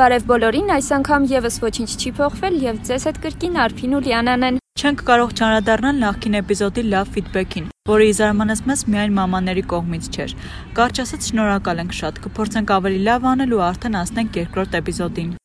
Բարև բոլորին, այս անգամ եւս ոչինչ չի փոխվել եւ ձեզ հետ կրկին Արփին ու Լիանան են։ Չենք կարող չանդրադառնալ նախկին էպիզոդի լավ ֆիդբեքին, որը իզարմանս մեզ միայն մամաների կողմից չէր։ Կարճ ասած շնորհակալ ենք շատ։ Կփորձենք ավելի լավ անել ու արդեն անցնենք երկրորդ էպիզոդին։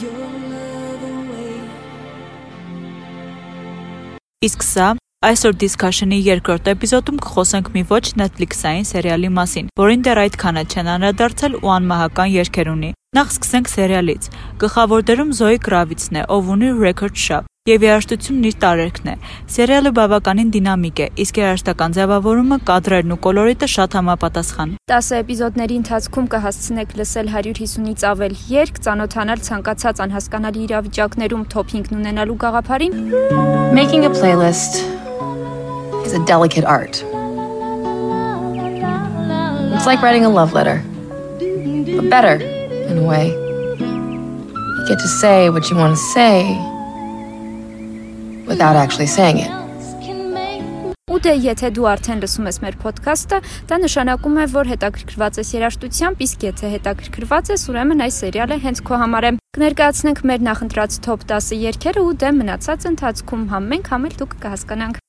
your love away. Իսկ սա այսօր Discussion-ի երկրորդ էպիզոդում կխոսենք մի ոչ Netflix-ային սերիալի մասին, որին դեռ այդքանը չեն անդրադարձել ու անմահական երգեր ունի։ Նախ սկսենք սերիալից։ Գլխավոր դերում Զոյի Կրավիցն է, ով ունի Record Shop եւ երաժշտությունն իր տարերքն է։ Սերիալը բավականին դինամիկ է, իսկ երաժշտական ձևավորումը, կադրերն ու կոլորիտը շատ համապատասխան։ 10 էպիզոդների ընթացքում կհասցնեք լսել 150-ից ավել երգ, ծանոթանալ ցանկացած անհասկանալի իրավիճակներում top 5-ն ունենալու գաղափարին Making a playlist is a delicate art. It's like writing a love letter, but better in a way. You get to say what you want to say without actually saying it. Ու դե եթե դու արդեն լսում ես մեր ոդքասթը, դա նշանակում է, որ հետաքրքրված ես երաժշտությամբ, իսկ եթե հետաքրքրված ես, ուրեմն այս սերիալը հենց քո համար է։ Կներկայացնենք մեր նախընտրած top 10 երգերը ու դե մնացած ընթացքում համ մենք, համ էլ դուք կհասկանանք։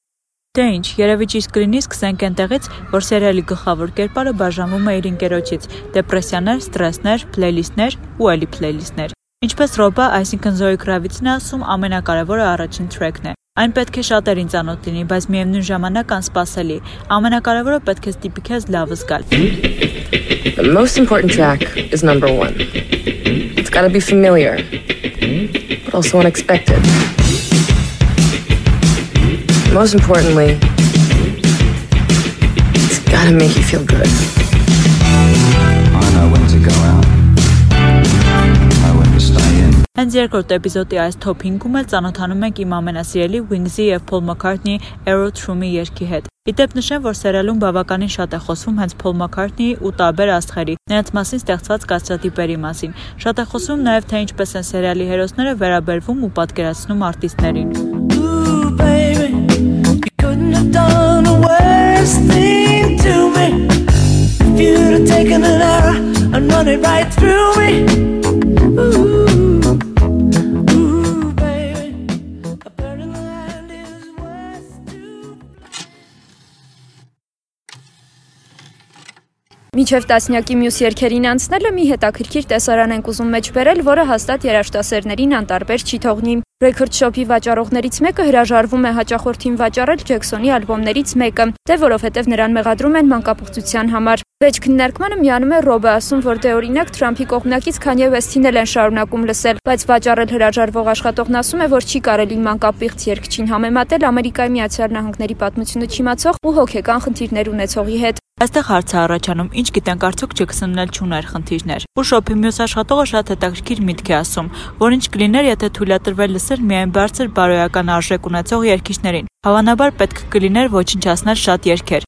Դե ինչ, երևի ճիշտ կլինի սկսենք այնտեղից, որ սերիալի գլխավոր կերպարը բաժանվում է իր ընկերոջից՝ դեպրեսիաներ, ստրեսներ, փլեյլիստներ ու էլի փլեյլիստներ։ Ինչպես Ռոբա, այսինքն Զոյի Կրավիցն է ասում, ամենակարևորը առաջին թրեքն է։ Այն պետք է շատերին ծանոթ լինի, բայց միևնույն ժամանակ անսպասելի։ Ամենակարևորը պետք է ստիպի քեզ լավ զգալ։ The most important track is number one. It's got to be familiar, but also unexpected. Most importantly, it's got to make you feel good. I know when to go out. Հենց երկրորդ էպիզոդի այս 5-ում էլ ծանոթանում ենք իմ ամենասիրելի Wings-ի եւ Paul McCartney Arrow Through-ի երգի հետ։ Իդեպ նշեմ, որ սերիալում բավականին շատ է խոսվում հենց Paul McCartney-ի ու տարբեր աստղերի, նրանց մասին ստեղծված կաստրատիպերի մասին։ Շատ է խոսվում նաև թե ինչպես են սերիալի հերոսները վերաբերվում ու պատկերացնում արտիստներին։ Ooh, baby, you couldn't have done a worse Միջև տասնյակի մյուս երգերին անցնելը մի հետաքրքիր տեսարան ենք ուզում մեջ բերել, որը հաստատ երաժշտասերներին անտարբեր չի թողնի։ Record Shop-ի վաճառողներից մեկը հրաժարվում է հաճախորդին վաճառել Ջեքսոնի ալբոմներից մեկը, դե որովհետև նրան մեղադրում են մանկապղծության համար։ Վեճ քննարկմանը միանում է Ռոբը ասում, որ դե օրինակ Թրամփի կողմնակից Քանյե Վեսթին էլ են շարունակում լսել, բայց վաճառել հրաժարվող աշխատողն ասում է, որ չի կարելի մանկապիղծ երգչին համեմատել Ամերիկայի Միացյալ Նահանգների պատմությունը չիմացող ու հոգեկան խնդիրներ ունեցողի հետ։ Այստեղ հարց է առաջանում, ինչ գիտենք արդյոք Ջեքսոնն էլ չուներ խնդիրներ։ Ու շոփի մյուս աշխատողը շատ հետաքրքիր միտք է ասում, որ ինչ կլիներ, եթե թույլատրվել լսել միայն բարձր բարոյական արժեք ունեցող երգիչներին։ Հավանաբար պետք կլիներ ոչնչացնել շատ երգեր։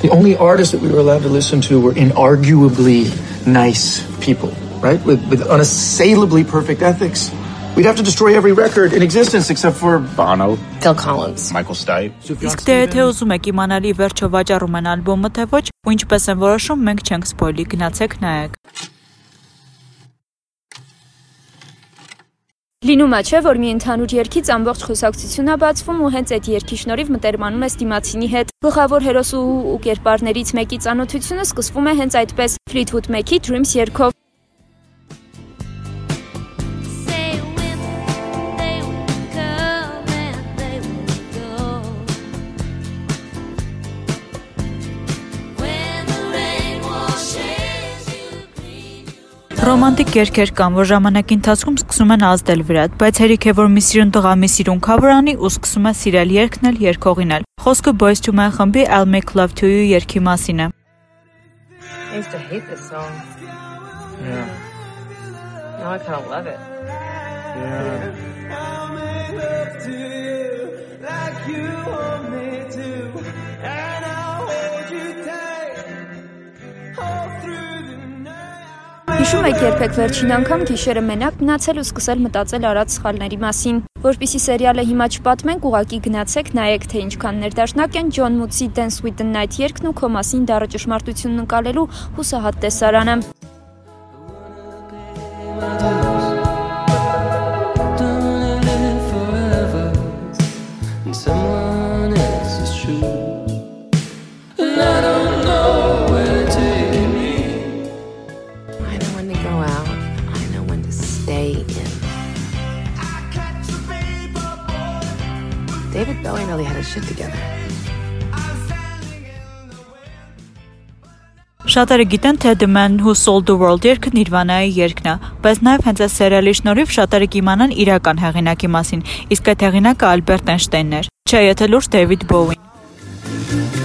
the only artists that we were allowed to listen to were inarguably nice people, right? With, with unassailably perfect ethics. We'd have to destroy every record in existence except for Bono, Phil Collins. Michael Stipe. Իսկ դե եթե ուզում եք իմանալ ի վերջո վաճառում են ալբոմը թե ոչ, ու ինչպես են որոշում, մենք չենք սպոյլի, գնացեք նայեք։ Լինում է չէ, որ մի ընդհանուր երգից ամբողջ խոսակցություն է բացվում ու հենց այդ երգի շնորհիվ մտերմանում ես դիմացինի հետ։ Գլխավոր հերոսու ու կերպարներից մեկի ծանոթությունը սկսվում է հենց այդպես. Fleetwood Mac-ի Dreams երգով։ Ռոմանտիկ երգեր կան, որ ժամանակի ընթացքում սկսում են ազդել վրադ, բայց հերիք է որ մի սիրուն տղա մի սիրուն cover անի ու սկսում է սիրել երգն էլ երգողին էլ։ Խոսքը Boyz II Men խմբի I'll Make Love to You երգի մասին է։ I used to hate this song. Yeah. Now I kind of love it. I'll Հիշում եք երբեք վերջին անգամ գիշերը մենակ մնացել ու սկսել մտածել արած սխալների մասին։ Որպիսի սերիալը հիմա չպատմենք, ուղակի գնացեք նայեք թե ինչքան ներդաշնակ են Ջոն Մուտսի Dance with the Night երգն ու քո մասին դառը ճշմարտությունն ընկալելու հուսահատ տեսարանը։ really had his shit together. Շատերը գիտեն, թե The Man Who Sold the World երգը Nirvana-ի երգն է, բայց նաև հենց այս սերիալի շնորհիվ շատերը կիմանան իրական հեղինակի մասին, իսկ այդ հեղինակը Ալբերտ Էյնշտեյնն էր։ Չէ, եթե լուրջ Դեվիդ Բոուին։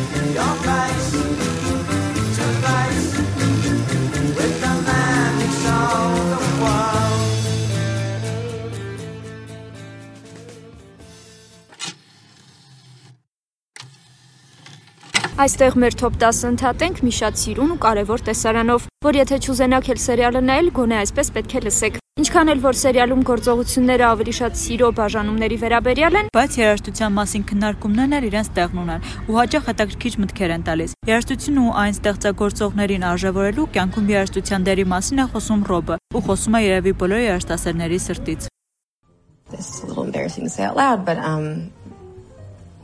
Այստեղ մեր top 10 ընդհատենք մի շատ սիրուն ու կարևոր տեսարանով, որ եթե չուզենաք էլ սերիալը նայել, գոնե այսպես պետք է լսեք։ Ինչքան էլ որ սերիալում գործողությունները ավելի շատ սիրո բաժանումների վերաբերյալ են, Բայց երաժշտության մասին քննարկումներն էլ իրենց տեղն ունեն ու հաճախ հետաքրքիր մտքեր են տալիս։ Երաժշտությունն ու այն ստեղծագործողներին արժևորելու կյանքում երաժշտության դերի մասին է խոսում Ռոբը ու խոսում է երևի բոլոր երաժշտասերների սրտից։ This is a little embarrassing to say out loud, but um,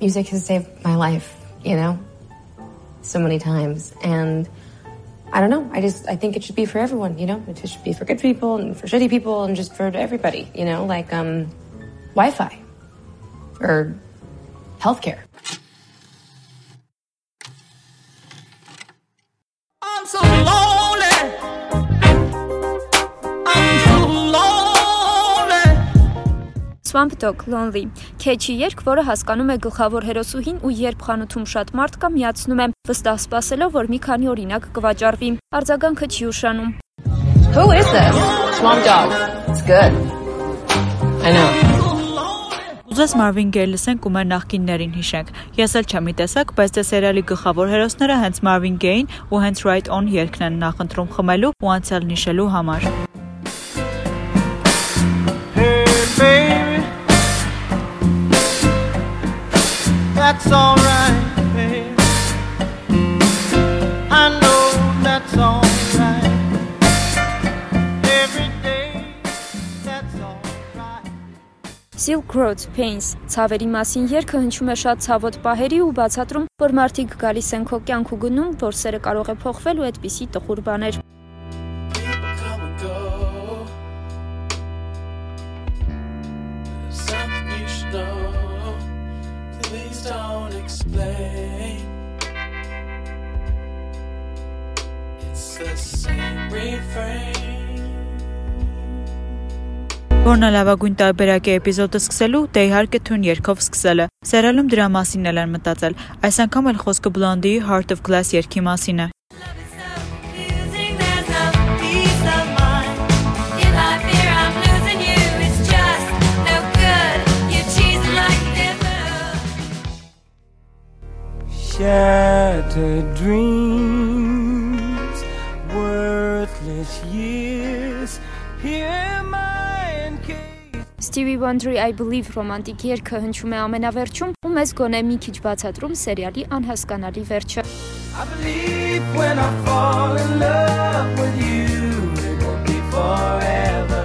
music has saved my life, you know, so many times. And I don't know. I just I think it should be for everyone, you know. It should be for good people and for shitty people and just for everybody, you know, like um, Wi-Fi or healthcare. I'm so lonely. Swamp Dog Lonely, Քեչի երգ, որը հասկանում է գլխավոր հերոսուհին ու երբ խանութում շատ մարդ կա, միացնում է, վստահ սպասելով, որ մի քանի օրինակ կվաճառվի։ Արձագանքը չի ուշանում։ Who is this? Swamp Dog. It's good. I know. Ուզես Marvin Gaye լսենք ու մեր նախկիններին հիշենք։ Ես էլ չեմ տեսակ, բայց դե սերիալի գլխավոր հերոսները հենց Marvin Gaye-ին ու հենց Right On երգն են նախընտրում խմելու ու անցյալ նշելու համար։ That's alright, baby. I know that's alright. Every day, that's alright. Silk Road Pains ցավերի մասին երգը հնչում է շատ ցավոտ պահերի ու բացատրում, որ մարդիկ գալիս են քո կյանք ու գնում, որ սերը կարող է փոխվել ու այդպիսի տխուր բաներ։ Որն է լավագույն տարբերակի էպիզոդը սկսելու, դե իհարկե թուն երգով սկսելը։ Սերիալում դրա մասին էլ են մտածել։ Այս անգամ էլ խոսքը Blondie-ի Heart of Glass երգի մասին է։ Confusing, there's Stevie Wonder-ի I Believe ռոմանտիկ երգը հնչում է ամենավերջում ու մեզ գոնե մի քիչ բացատրում սերիալի անհասկանալի վերջը։ I believe when I fall in love with you, it won't be forever.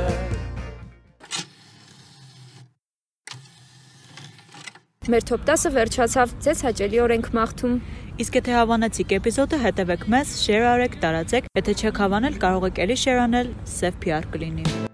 Մեր top 10-ը վերջացավ, ձեզ հաճելի օր ենք մաղթում։ Իսկ եթե հավանեցիք էպիզոդը, հետևեք մեզ, share արեք, տարածեք։ Եթե չեք հավանել, կարող եք ելի share անել, սև PR կլինի։